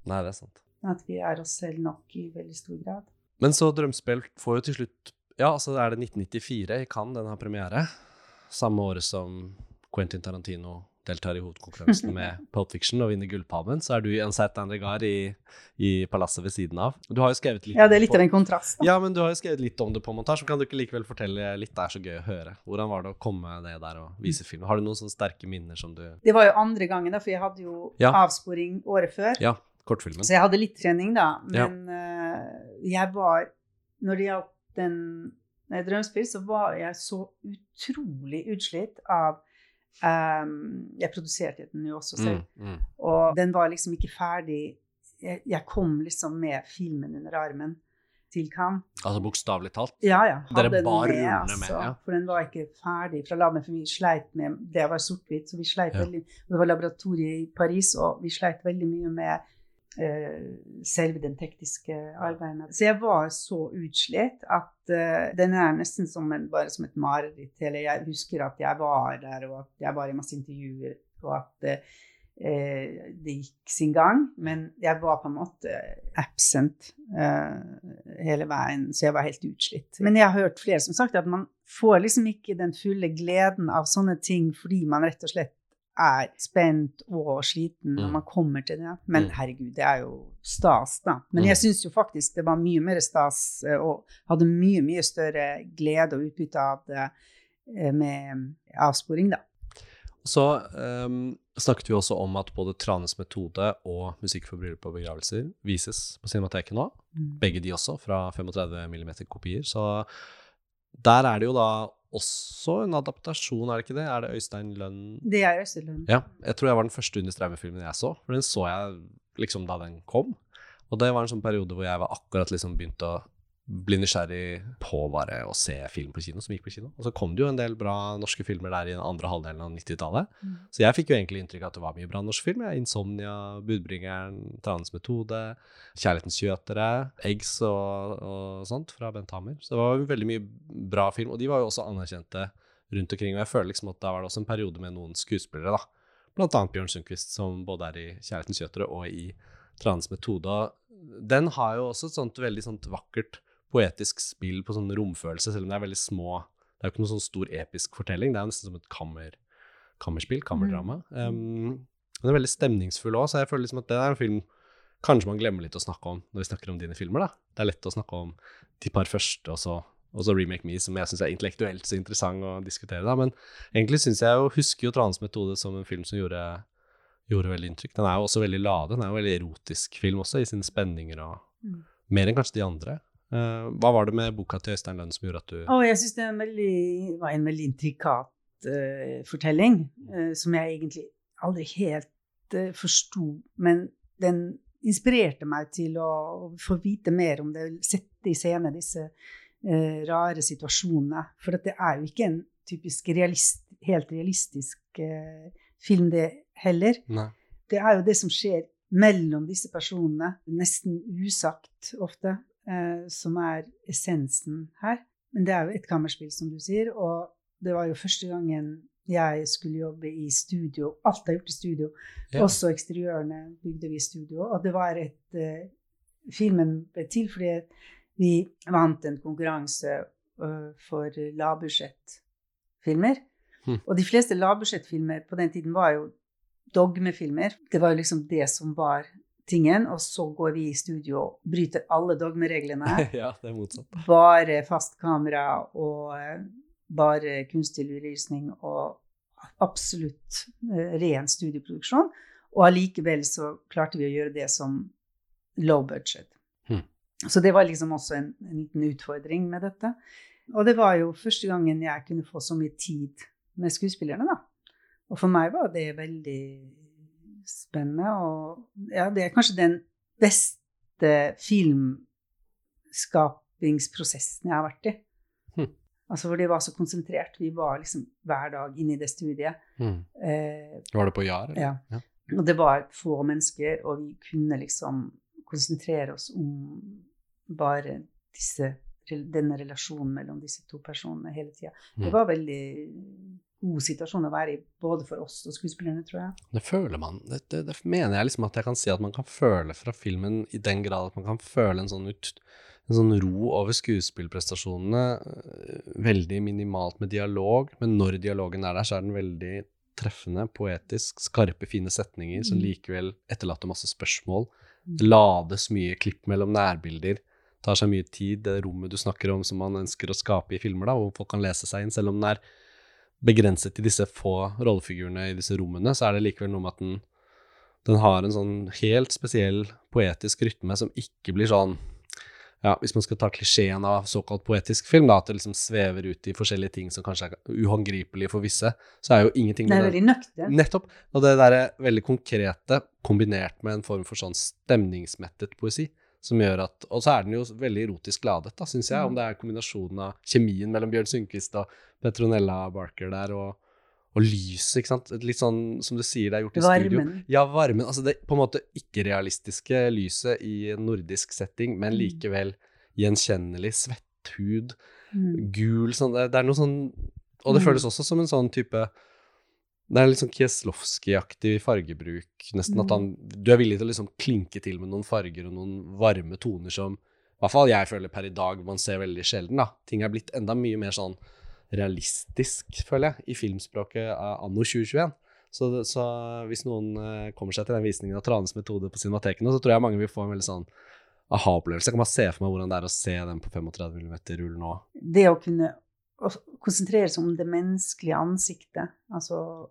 Nei, det er sant. At vi er oss selv nok i veldig stor grad. Men så Drømmespill får jo til slutt Ja, så er det 1994 i Cannes den har premiere. Samme året som Quentin Tarantino deltar i hovedkonkurransen med Pulp Fiction og vinner Gullpalmen, så er du i en regard i, i palasset ved siden av. Du har jo skrevet litt Ja, det er litt av en kontrast. Da. Ja, men du har jo skrevet litt om det på montasje. Kan du ikke likevel fortelle litt? Det er så gøy å høre. Hvordan var det å komme ned der og vise film? Har du noen sånne sterke minner som du Det var jo andre gangen, da, for jeg hadde jo Ja. avsporing året før. Ja, kortfilmen. Så jeg hadde litt trening, da. Ja. Men eh, jeg var Når det gjaldt den Drømspill, så var jeg så utrolig utslitt av ehm, Jeg produserte den jo også selv. Mm, mm. Og den var liksom ikke ferdig. Jeg, jeg kom liksom med filmen under armen til Cannes. Altså bokstavelig talt. Ja, ja. Dere hadde bar med, altså, med, ja. For den var ikke ferdig fra laben, for vi sleit med Det var sort-hvitt, så vi sleit Ja. veldig Det var laboratoriet i Paris, og vi sleit veldig mye med selve den tekniske arbeidet. Så jeg var så utslitt at uh, den er nesten som en, bare som et mareritt. Eller jeg husker at jeg var der, og at jeg var i masse intervjuer, og at eh, eh, det gikk sin gang. Men jeg var på en måte absent uh, hele veien, så jeg var helt utslitt. Men jeg har hørt flere som sagt at man får liksom ikke den fulle gleden av sånne ting fordi man rett og slett er spent og sliten når Mm. man kommer til det. Men Mm. herregud, det er jo stas, da. Men Mm. jeg syns jo faktisk det var mye mer stas, eh, og hadde mye, mye større glede og utbytte av det eh, med avsporing, da. Så um, snakket vi også om at både Tranes metode og Musikk for bryllup og begravelser vises på Cinemateket nå. Begge de også, fra 35 mm kopier. Så der er det jo da også en adaptasjon, er det ikke det? Er det Øystein Lønn Det er Øystein Lønn. Ja, jeg tror jeg var den første Under Streimer-filmen jeg så, for den så jeg liksom da den kom. Og det var en sånn periode hvor jeg var akkurat liksom begynt å bli nysgjerrig på bare å se film på kino, som gikk på kino. Og så kom det jo en del bra norske filmer der i den andre halvdelen av 90-tallet. Mm. Så jeg fikk jo egentlig inntrykk av at det var mye bra norsk film. Ja. Insomnia, Budbringeren, Tranens metode, Kjærlighetens kjøtere, Eggs og, og sånt fra Bent Hamer. Så det var jo veldig mye bra film, og de var jo også anerkjente rundt omkring. Og jeg føler liksom at da var det også en periode med noen skuespillere, da. Blant annet Bjørn Sundquist, som både er i Kjærlighetens kjøtere og i Tranens metode. Og Den har jo også et sånt veldig sånt vakkert poetisk spill på sånn romfølelse, selv om det er veldig små Det er jo ikke noen sånn stor episk fortelling, det er jo nesten som et kammer, kammerspill, kammerdrama. Um, den er veldig stemningsfull òg, så jeg føler liksom at det er en film kanskje man glemmer litt å snakke om når vi snakker om dine filmer. da. Det er lett å snakke om de par første, og så, og så Remake Me, som jeg syns er intellektuelt så interessant å diskutere. da, Men egentlig syns jeg jo, husker jo Tranes metode som en film som gjorde, gjorde veldig inntrykk. Den er jo også veldig lade, den er jo veldig erotisk film også, i sine spenninger og Mm. mer enn kanskje de andre. Eh, hva var det med boka til Øystein Lønn som gjorde at du oh, jeg syns det er en veldig, var en veldig intrikat uh, fortelling, uh, som jeg egentlig aldri helt uh, forsto. Men den inspirerte meg til å få vite mer om det, sette i scene disse uh, rare situasjonene. For at det er jo ikke en typisk realist, helt realistisk film, det heller. Nei. Det er jo det som skjer mellom disse personene, nesten usagt ofte, som er essensen her. Men det er jo et kammerspill, som du sier, og det var jo første gangen jeg skulle jobbe i studio. Alt er gjort i studio. Ja. Også eksteriørene bygde vi i studio. Og det var et eh, Filmen ble til fordi vi vant en konkurranse uh, for lavbudsjettfilmer. Hm. Og de fleste lavbudsjettfilmer på den tiden var jo dogmefilmer. Det var jo liksom det som var tingen. Og så går vi i studio og bryter alle dogmereglene. ja, det er motsatt. Bare fast kamera og eh, bare kunstig lydlysning og absolutt eh, ren studieproduksjon. Og allikevel så klarte vi å gjøre det som low budget. Hmm. Så det var liksom også en, en liten utfordring med dette. Og det var jo første gangen jeg kunne få så mye tid med skuespillerne, da. Og for meg var det veldig spennende. Og ja, det er kanskje den beste filmskapingsprosessen jeg har vært i. Hm. Altså hvor det var så konsentrert. Vi var liksom hver dag inne i det studiet. Mm. Eh, Var det på Jar? ja. Ja. Og det var få mennesker, og vi kunne liksom konsentrere oss om bare disse, denne relasjonen mellom disse to personene hele tida. Mm. Det var veldig god situasjon å være i, både for oss og skuespillerne, tror jeg. Det føler man. Det, det, det mener jeg liksom at jeg kan si at man kan føle fra filmen i den grad at man kan føle en sånn, ut, en sånn ro over skuespillprestasjonene. øh, Veldig minimalt med dialog, men når dialogen er der, så er den veldig treffende, poetisk, skarpe, fine setninger som Mm. likevel etterlater masse spørsmål. Mm. Det lades mye klipp mellom nærbilder. Tar seg mye tid, det rommet du snakker om som man ønsker å skape i filmer, da, hvor folk kan lese seg inn, selv om den er begrenset til disse få rollefigurene i disse rommene, så er det likevel noe med at den, den har en sånn helt spesiell poetisk rytme som ikke blir sånn ja, Hvis man skal ta klisjeen av såkalt poetisk film, da, at det liksom svever ut i forskjellige ting som kanskje er uhåndgripelige for visse, så er jo ingenting Det er veldig nøkternt. Nettopp. Og det derre veldig konkrete kombinert med en form for sånn stemningsmettet poesi, som gjør at Og så er den jo veldig erotisk ladet, da, syns jeg, om det er kombinasjonen av kjemien mellom Bjørn Sundquist og Petronella Barker der, og, og lyset, ikke sant. Litt sånn som du sier det er gjort i studio. Varmen. Ja, varmen. Altså det på en måte ikke-realistiske lyset i en nordisk setting, men Mm. likevel gjenkjennelig. Svetthud, Mm. gul sånn det, det er noe sånn Og det Mm. føles også som en sånn type Det er litt sånn Kieslowski-aktig fargebruk. Nesten at Mm. han Du er villig til å liksom klinke til med noen farger og noen varme toner som i hvert fall jeg føler per i dag man ser veldig sjelden. da. Ting er blitt enda mye mer sånn realistisk, føler jeg, i filmspråket anno 2021. Så, så hvis noen eh, kommer seg til den visningen av Tranes metode på Cinematekene, så tror jeg mange vil få en veldig sånn aha-opplevelse. Jeg kan bare se for meg hvordan det er å se den på 35 mm rull nå. Det å kunne å konsentrere seg om det menneskelige ansiktet, altså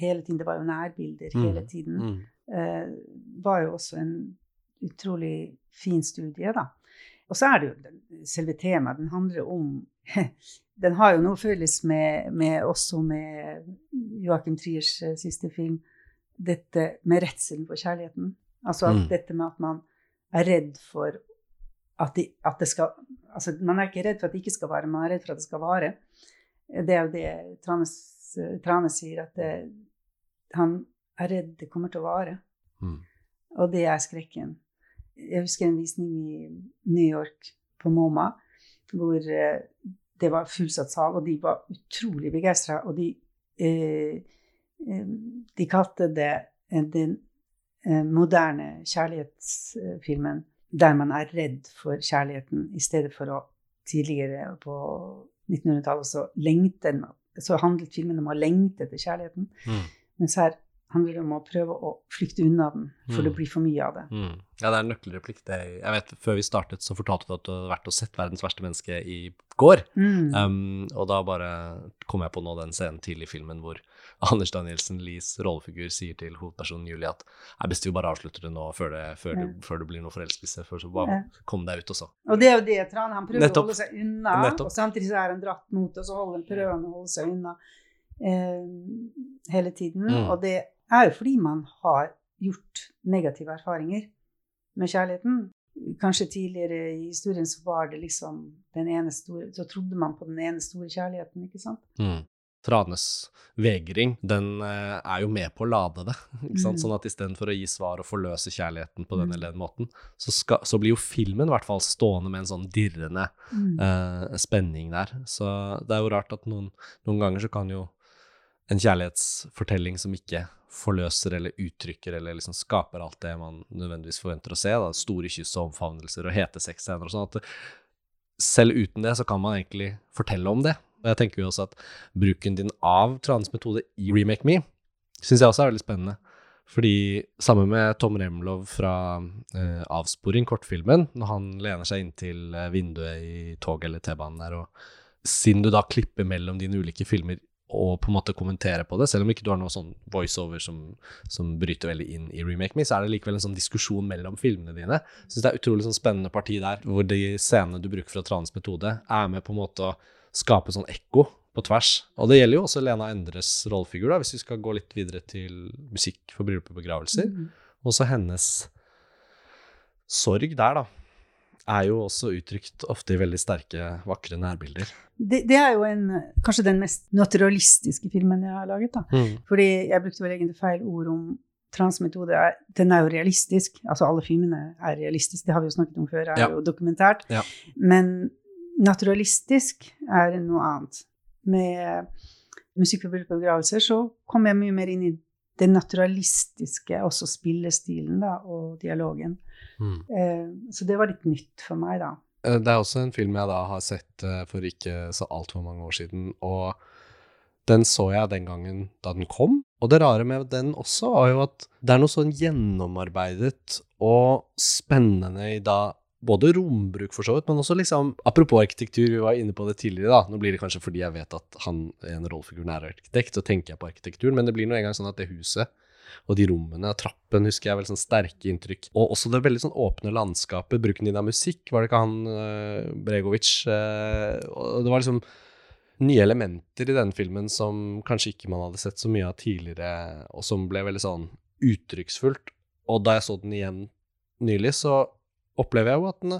hele tiden, det var jo nærbilder hele Mm. tiden, Mm. eh, var jo også en utrolig fin studie, da. Og så er det jo selve temaet. Den handler om Den har jo noe felles med, med også med Joachim Triers eh, siste film. Dette med redselen for kjærligheten. Altså Mm. dette med at man er redd for at, de, at det skal Altså man er ikke redd for at det ikke skal vare, man er redd for at det skal vare. Det er jo det Trane, Trane sier, at det, han er redd det kommer til å vare. Mm. Og det er skrekken. Jeg husker en visning i New York på MoMA, hvor eh, det var fullsatt sal, og de var utrolig begeistra. Og de, eh, eh, de kalte det den eh, moderne kjærlighetsfilmen der man er redd for kjærligheten, i stedet for å tidligere på 1900-tallet så lengte så handlet filmen om å lengte etter kjærligheten. Mm. Mens her handler vil jo må prøve å flykte unna den, for Mm. det blir for mye av det. Mm. Ja, det er en nøkkelreplikk. Det, jeg vet, Før vi startet, så fortalte du at du hadde vært og sett 'Verdens verste menneske' i går. Mm. Um, og da bare kom jeg på nå den scenen tidlig i filmen hvor Anders Danielsen Lies rollefigur sier til hovedpersonen Julie at er best vi bare avslutter det nå før det, før det, før det blir noe forelskelse. Før så bare Ja. kom deg ut også. Og det er jo det Trane han prøver Nettopp. å holde seg unna, Nettopp. og samtidig så er han dratt mot, og så holder han prøver han å holde seg unna eh, hele tiden. Mm. Og det er jo fordi man har gjort negative erfaringer med kjærligheten. Kanskje tidligere i historien så var det liksom den ene store Så trodde man på den ene store kjærligheten, ikke sant? Mm. Tranes vegring, den eh, er jo med på å lade det. Ikke sant? Mm. Sånn at istedenfor å gi svar og forløse kjærligheten på den Mm. eller den måten, så, skal, så blir jo filmen i hvert fall stående med en sånn dirrende eh, spenning der. Så det er jo rart at noen, noen ganger så kan jo en kjærlighetsfortelling som ikke forløser eller uttrykker eller liksom skaper alt det man nødvendigvis forventer å se, da, store kyss og omfavnelser og hete sexscener og sånn, selv uten det så kan man egentlig fortelle om det. Og jeg tenker jo også at bruken din av Tranes metode i Remake Me syns jeg også er veldig spennende. Fordi sammen med Tom Remlov fra eh, Avsporing, kortfilmen, når han lener seg inntil eh, vinduet i toget eller T-banen der, og siden du da klipper mellom dine ulike filmer å på en måte kommentere på det, selv om ikke du har noe sånn voiceover som, som bryter veldig inn i Remake Me, så er det likevel en sånn diskusjon mellom filmene dine. Jeg synes det er utrolig sånn spennende parti der, hvor de scenene du bruker fra Tranes metode, er med på en måte å skape sånn ekko på tvers. Og det gjelder jo også Lena Endres rollefigur, da, hvis vi skal gå litt videre til musikk for bryllup og begravelser. Mm. Også hennes sorg der, da, er jo også uttrykt ofte i veldig sterke, vakre nærbilder. Det, det er jo en, kanskje den mest naturalistiske filmen jeg har laget. da. Mm. Fordi jeg brukte vel egentlig feil ord om transmetode. Den er jo realistisk. Altså alle filmene er realistiske, det har vi jo snakket om før, er Ja. jo dokumentert. Ja. Men naturalistisk er noe annet. Med musikk for bryllup og begravelser så kom jeg mye mer inn i det naturalistiske, også spillestilen da, og dialogen. Mm. Eh, så det var litt nytt for meg, da. Eh, Det er også en film jeg da har sett eh, for ikke så altfor mange år siden, og den så jeg den gangen da den kom. Og det rare med den også var jo at det er noe sånn gjennomarbeidet og spennende i da både rombruk for så vidt, men også liksom Apropos arkitektur, vi var inne på det tidligere, da. Nå blir det kanskje fordi jeg vet at han en rollefiguren er arkitekt, så tenker jeg på arkitekturen, men det blir nå engang sånn at det huset og de rommene og trappen husker jeg veldig sånn sterke inntrykk. Og også det veldig sånn åpne landskapet, bruken din av musikk, var det ikke han uh, Bregovic Uh, Og det var liksom nye elementer i denne filmen som kanskje ikke man hadde sett så mye av tidligere, og som ble veldig sånn uttrykksfullt. Og da jeg så den igjen nylig, så opplever jeg jo at den,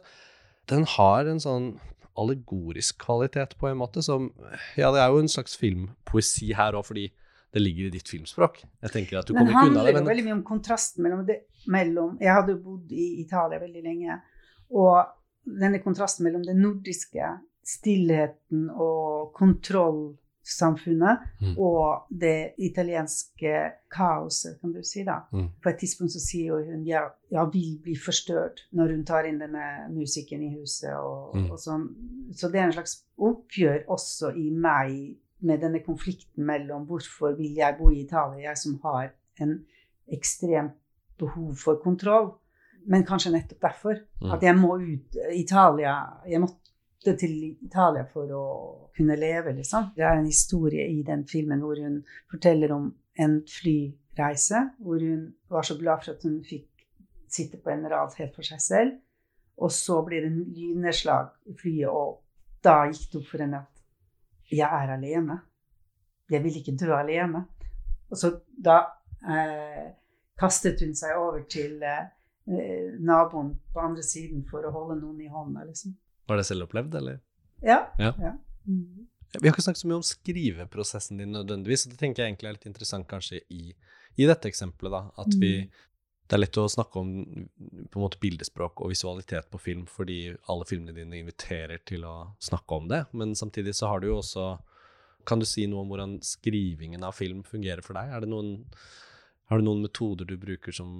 den har en sånn allegorisk kvalitet på en måte som Ja, det er jo en slags filmpoesi her òg, fordi det ligger i ditt filmspråk. Jeg tenker at du kommer ikke unna handler det, jo men veldig mye om kontrasten mellom, det, mellom Jeg hadde jo bodd i Italia veldig lenge, og denne kontrasten mellom den nordiske stillheten og kontrollsamfunnet Mm. og det italienske kaoset, kan du si. da. Mm. På et tidspunkt så sier hun ja, ja, vil bli forstørt når hun tar inn denne musikken i huset. Og, Mm. og sånn. Så det er en slags oppgjør også i meg med denne konflikten mellom hvorfor vil jeg bo i Italia, jeg som har en ekstremt behov for kontroll. Men kanskje nettopp derfor. Mm. At jeg må ut Italia Jeg måtte til Italia for å kunne leve, liksom. Det er en historie i den filmen hvor hun forteller om en flyreise, hvor hun var så glad for at hun fikk sitte på en rad helt for seg selv. Og så blir det en lynnedslag i flyet, og da gikk det opp for henne at jeg er alene. Jeg vil ikke dø alene. Og så da eh, kastet hun seg over til eh, eh, naboen på andre siden for å holde noen i hånda, liksom. Var det selvopplevd, eller? Ja. Ja. Mm. Vi har ikke snakket så mye om skriveprosessen din nødvendigvis, og det tenker jeg egentlig er litt interessant kanskje i, i dette eksempelet, da. At vi Mm. Det er lett å snakke om på en måte bildespråk og visualitet på film, fordi alle filmene dine inviterer til å snakke om det, men samtidig så har du jo også Kan du si noe om hvordan skrivingen av film fungerer for deg? Er det noen, har du noen metoder du bruker som,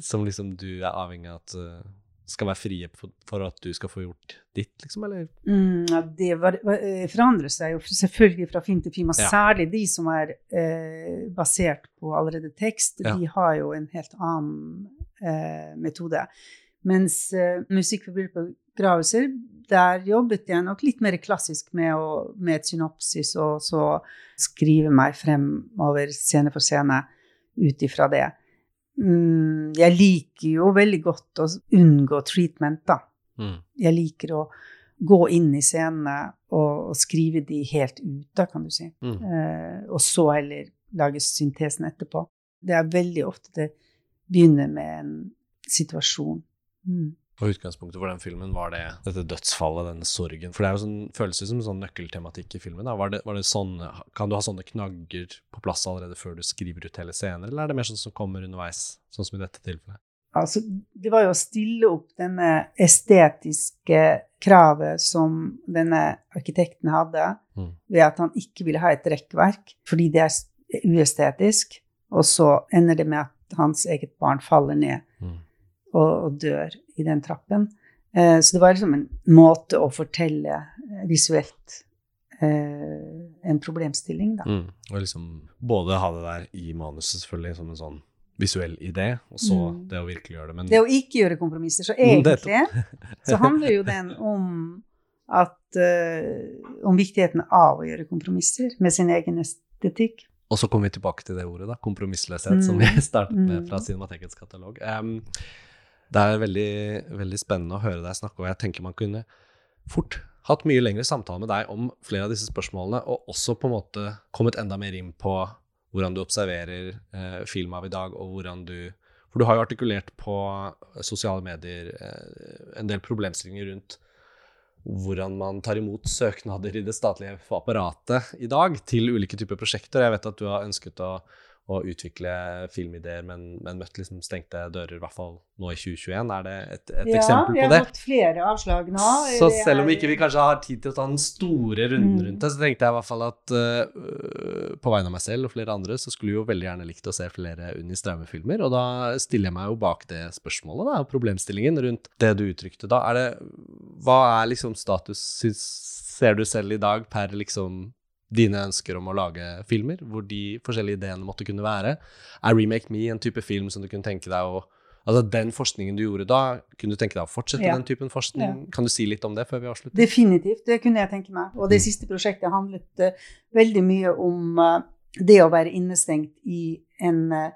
som liksom du er avhengig av at uh, skal være frie for, at du skal få gjort ditt, liksom, eller? Mm, ja, det var, eh, forandrer seg jo selvfølgelig fra film til film, og Ja. særlig de som er eh, basert på allerede tekst. Ja. De har jo en helt annen eh, metode. Mens eh, musikk for begravelser, der jobbet jeg nok litt mer klassisk med, å, med et synopsis, og så skrive meg fremover scene for scene ut ifra det. Mm, jeg liker jo veldig godt å unngå treatment, da. Mm. Jeg liker å gå inn i scenene og, og skrive de helt ut, da, kan du si. Mm. Eh, og så heller lage syntesen etterpå. Det er veldig ofte det begynner med en situasjon. Mm. Og utgangspunktet for den filmen var det dette dødsfallet, denne sorgen. For det er jo sånn, føles som en sånn nøkkeltematikk i filmen. Da. Var det, var det sånne, kan du ha sånne knagger på plass allerede før du skriver ut hele scener, eller er det mer sånn som kommer underveis, sånn som i dette tilfellet? Altså, det var jo å stille opp denne estetiske kravet som denne arkitekten hadde, Mm. ved at han ikke ville ha et rekkverk, fordi det er uestetisk, og så ender det med at hans eget barn faller ned Mm. og, og dør i den trappen. Eh, så det var liksom en måte å fortelle eh, visuelt eh, en problemstilling, da. Mm. Og liksom både ha det der i manuset, selvfølgelig, som en sånn visuell idé, og så Mm. det å virkelig gjøre det. Men Det å ikke gjøre kompromisser. Så Mm, egentlig så handler jo den om at, eh, om viktigheten av å gjøre kompromisser med sin egen estetikk. Og så kommer vi tilbake til det ordet, da, kompromissløshet, som vi Mm. startet med Mm. fra Cinematekets katalog. Em, det er veldig, veldig spennende å høre deg snakke, og jeg tenker man kunne fort hatt mye lengre samtale med deg om flere av disse spørsmålene, og også på en måte kommet enda mer inn på hvordan du observerer eh, film av i dag, og hvordan du For du har jo artikulert på sosiale medier eh, en del problemstillinger rundt hvordan man tar imot søknader i det statlige apparatet i dag til ulike typer prosjekter. Jeg vet at du har ønsket å, å utvikle filmideer, men, men møtt liksom stengte dører, i hvert fall nå i 2021. Er det et, et eksempel på det? Ja, vi har fått flere avslag nå. Så selv om ikke vi kanskje har tid til å ta den store runden Mm. rundt det, så tenkte jeg i hvert fall at uh, på vegne av meg selv og flere andre, så skulle vi jo veldig gjerne likt å se flere Unni Straume-filmer. Og da stiller jeg meg jo bak det spørsmålet, da, og problemstillingen rundt det du uttrykte da. Er det, hva er liksom status, ser du selv i dag, per liksom dine ønsker om å lage filmer, hvor de forskjellige ideene måtte kunne være? Er Remake Me en type film som du kunne tenke deg å Altså Den forskningen du gjorde da, kunne du tenke deg å fortsette Ja. den typen forskning? Kan du si litt om det før vi avslutter? Definitivt, det kunne jeg tenke meg. Og det Mm. siste prosjektet handlet uh, veldig mye om uh, det å være innestengt i, en, uh,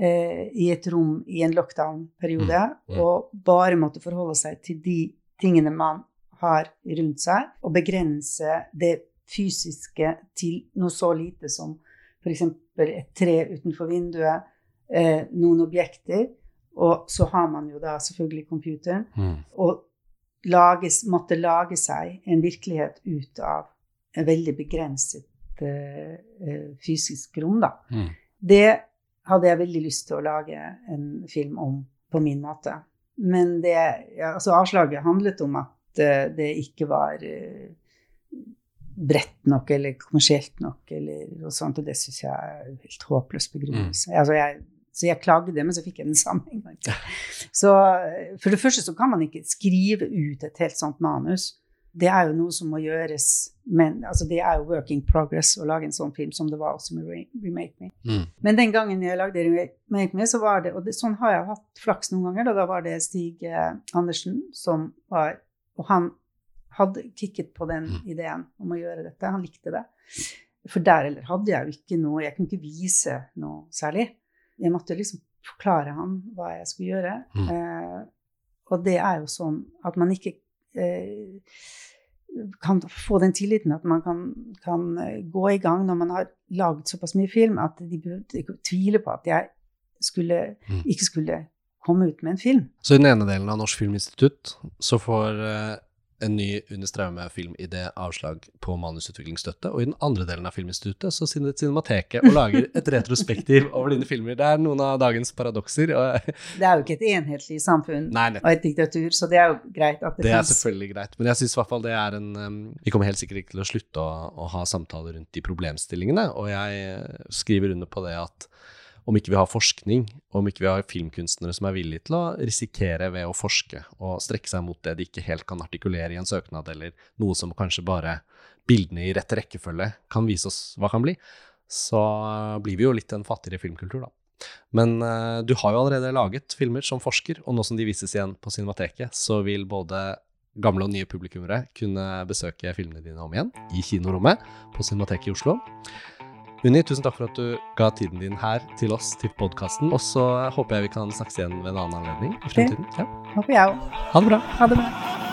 i et rom i en lockdown-periode, Mm, mm. og bare måtte forholde seg til de tingene man har rundt seg, og begrense det fysiske til noe så lite som f.eks. et tre utenfor vinduet, eh, noen objekter, og så har man jo da selvfølgelig computeren Mm. og lages, måtte lage seg en virkelighet ut av en veldig begrenset eh, eh, fysisk rom, da. Mm. Det hadde jeg veldig lyst til å lage en film om på min måte. Men det, ja, altså avslaget handlet om at uh, det ikke var eh, bredt nok eller kommersielt nok eller noe sånt, og det syns jeg er en helt håpløs begrunnelse. Altså jeg, så jeg klagde, men så fikk jeg den samme en gang til. Så eh, for det første så kan man ikke skrive ut et helt sånt manus. Det er jo noe som må gjøres, men altså det er jo work in progress å lage en sånn film som det var også med Remake Me. Mm. Men den gangen jeg lagde Remake Me, så var det, og det, sånn har jeg hatt flaks noen ganger, da, da var det Stig eh, Andersen som var, og han hadde kikket på den Mm. ideen om å gjøre dette, han likte det. For der eller hadde jeg jo ikke noe, jeg kunne ikke vise noe særlig. Jeg måtte liksom forklare han hva jeg skulle gjøre. Mm. Eh, og det er jo sånn at man ikke eh, kan få den tilliten at man kan, kan eh, gå i gang når man har laget såpass mye film, at de burde tvile på at jeg skulle, Mm. ikke skulle komme ut med en film. Så i den ene delen av Norsk Filminstitutt så får eh, en ny Unni Straume-filmidé avslag på manusutviklingsstøtte, og i den andre delen av Filminstituttet så sitter Cinemateket og lager et retrospektiv over dine filmer. Det er noen av dagens paradokser. Det er jo ikke et enhetlig samfunn nei, og et diktatur, så det er jo greit at det, Det er selvfølgelig greit, men jeg syns i hvert fall det er en um, Vi kommer helt sikkert ikke til å slutte å, å ha samtaler rundt de problemstillingene, og jeg skriver under på det at om ikke vi har forskning, om ikke vi har filmkunstnere som er villige til å risikere ved å forske og strekke seg mot det de ikke helt kan artikulere i en søknad, eller noe som kanskje bare bildene i rett rekkefølge kan vise oss hva kan bli, så blir vi jo litt en fattigere filmkultur, da. Men uh, du har jo allerede laget filmer som forsker, og nå som de vises igjen på Cinemateket, så vil både gamle og nye publikummere kunne besøke filmene dine om igjen i kinorommet på Cinemateket i Oslo. Unni, tusen takk for at du ga tiden din her til oss, til podkasten. Og så håper jeg vi kan snakkes igjen ved en annen anledning i fremtiden. Ja. Håper jeg òg. Ha det bra. Ha det bra.